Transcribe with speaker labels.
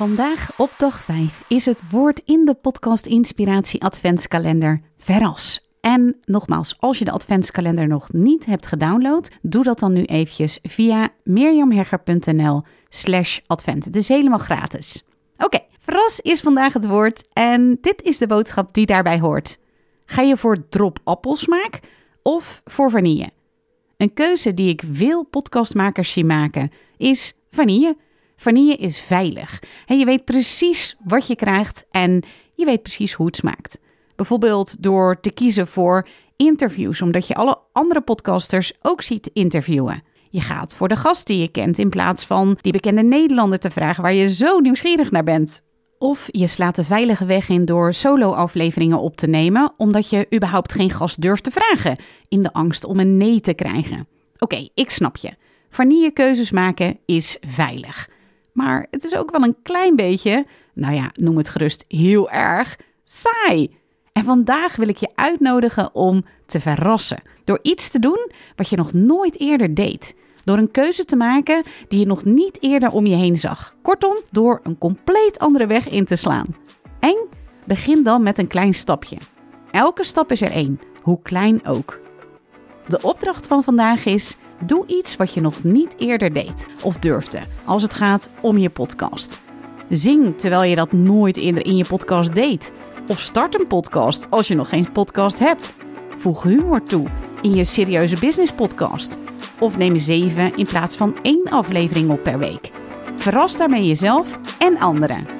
Speaker 1: Vandaag op dag 5 is het woord in de podcast Inspiratie Adventskalender verras. En nogmaals, als je de adventskalender nog niet hebt gedownload, doe dat dan nu eventjes via mirjamhegger.nl slash advent. Het is helemaal gratis. Oké, verras is vandaag het woord en dit is de boodschap die daarbij hoort. Ga je voor drop appelsmaak of voor vanille? Een keuze die ik veel podcastmakers zie maken is vanille. Vanille is veilig. Je weet precies wat je krijgt en je weet precies hoe het smaakt. Bijvoorbeeld door te kiezen voor interviews, omdat je alle andere podcasters ook ziet interviewen. Je gaat voor de gast die je kent in plaats van die bekende Nederlander te vragen waar je zo nieuwsgierig naar bent. Of je slaat de veilige weg in door solo-afleveringen op te nemen, omdat je überhaupt geen gast durft te vragen, in de angst om een nee te krijgen. Oké, ik snap je. Vanille keuzes maken is veilig. Maar het is ook wel een klein beetje, nou ja, noem het gerust heel erg, saai. En vandaag wil ik je uitnodigen om te verrassen. Door iets te doen wat je nog nooit eerder deed. Door een keuze te maken die je nog niet eerder om je heen zag. Kortom, door een compleet andere weg in te slaan. En begin dan met een klein stapje. Elke stap is er één, hoe klein ook. De opdracht van vandaag is: doe iets wat je nog niet eerder deed of durfde als het gaat om je podcast. Zing terwijl je dat nooit eerder in je podcast deed. Of start een podcast als je nog geen podcast hebt. Voeg humor toe in je serieuze business podcast. Of neem zeven in plaats van één aflevering op per week. Verras daarmee jezelf en anderen.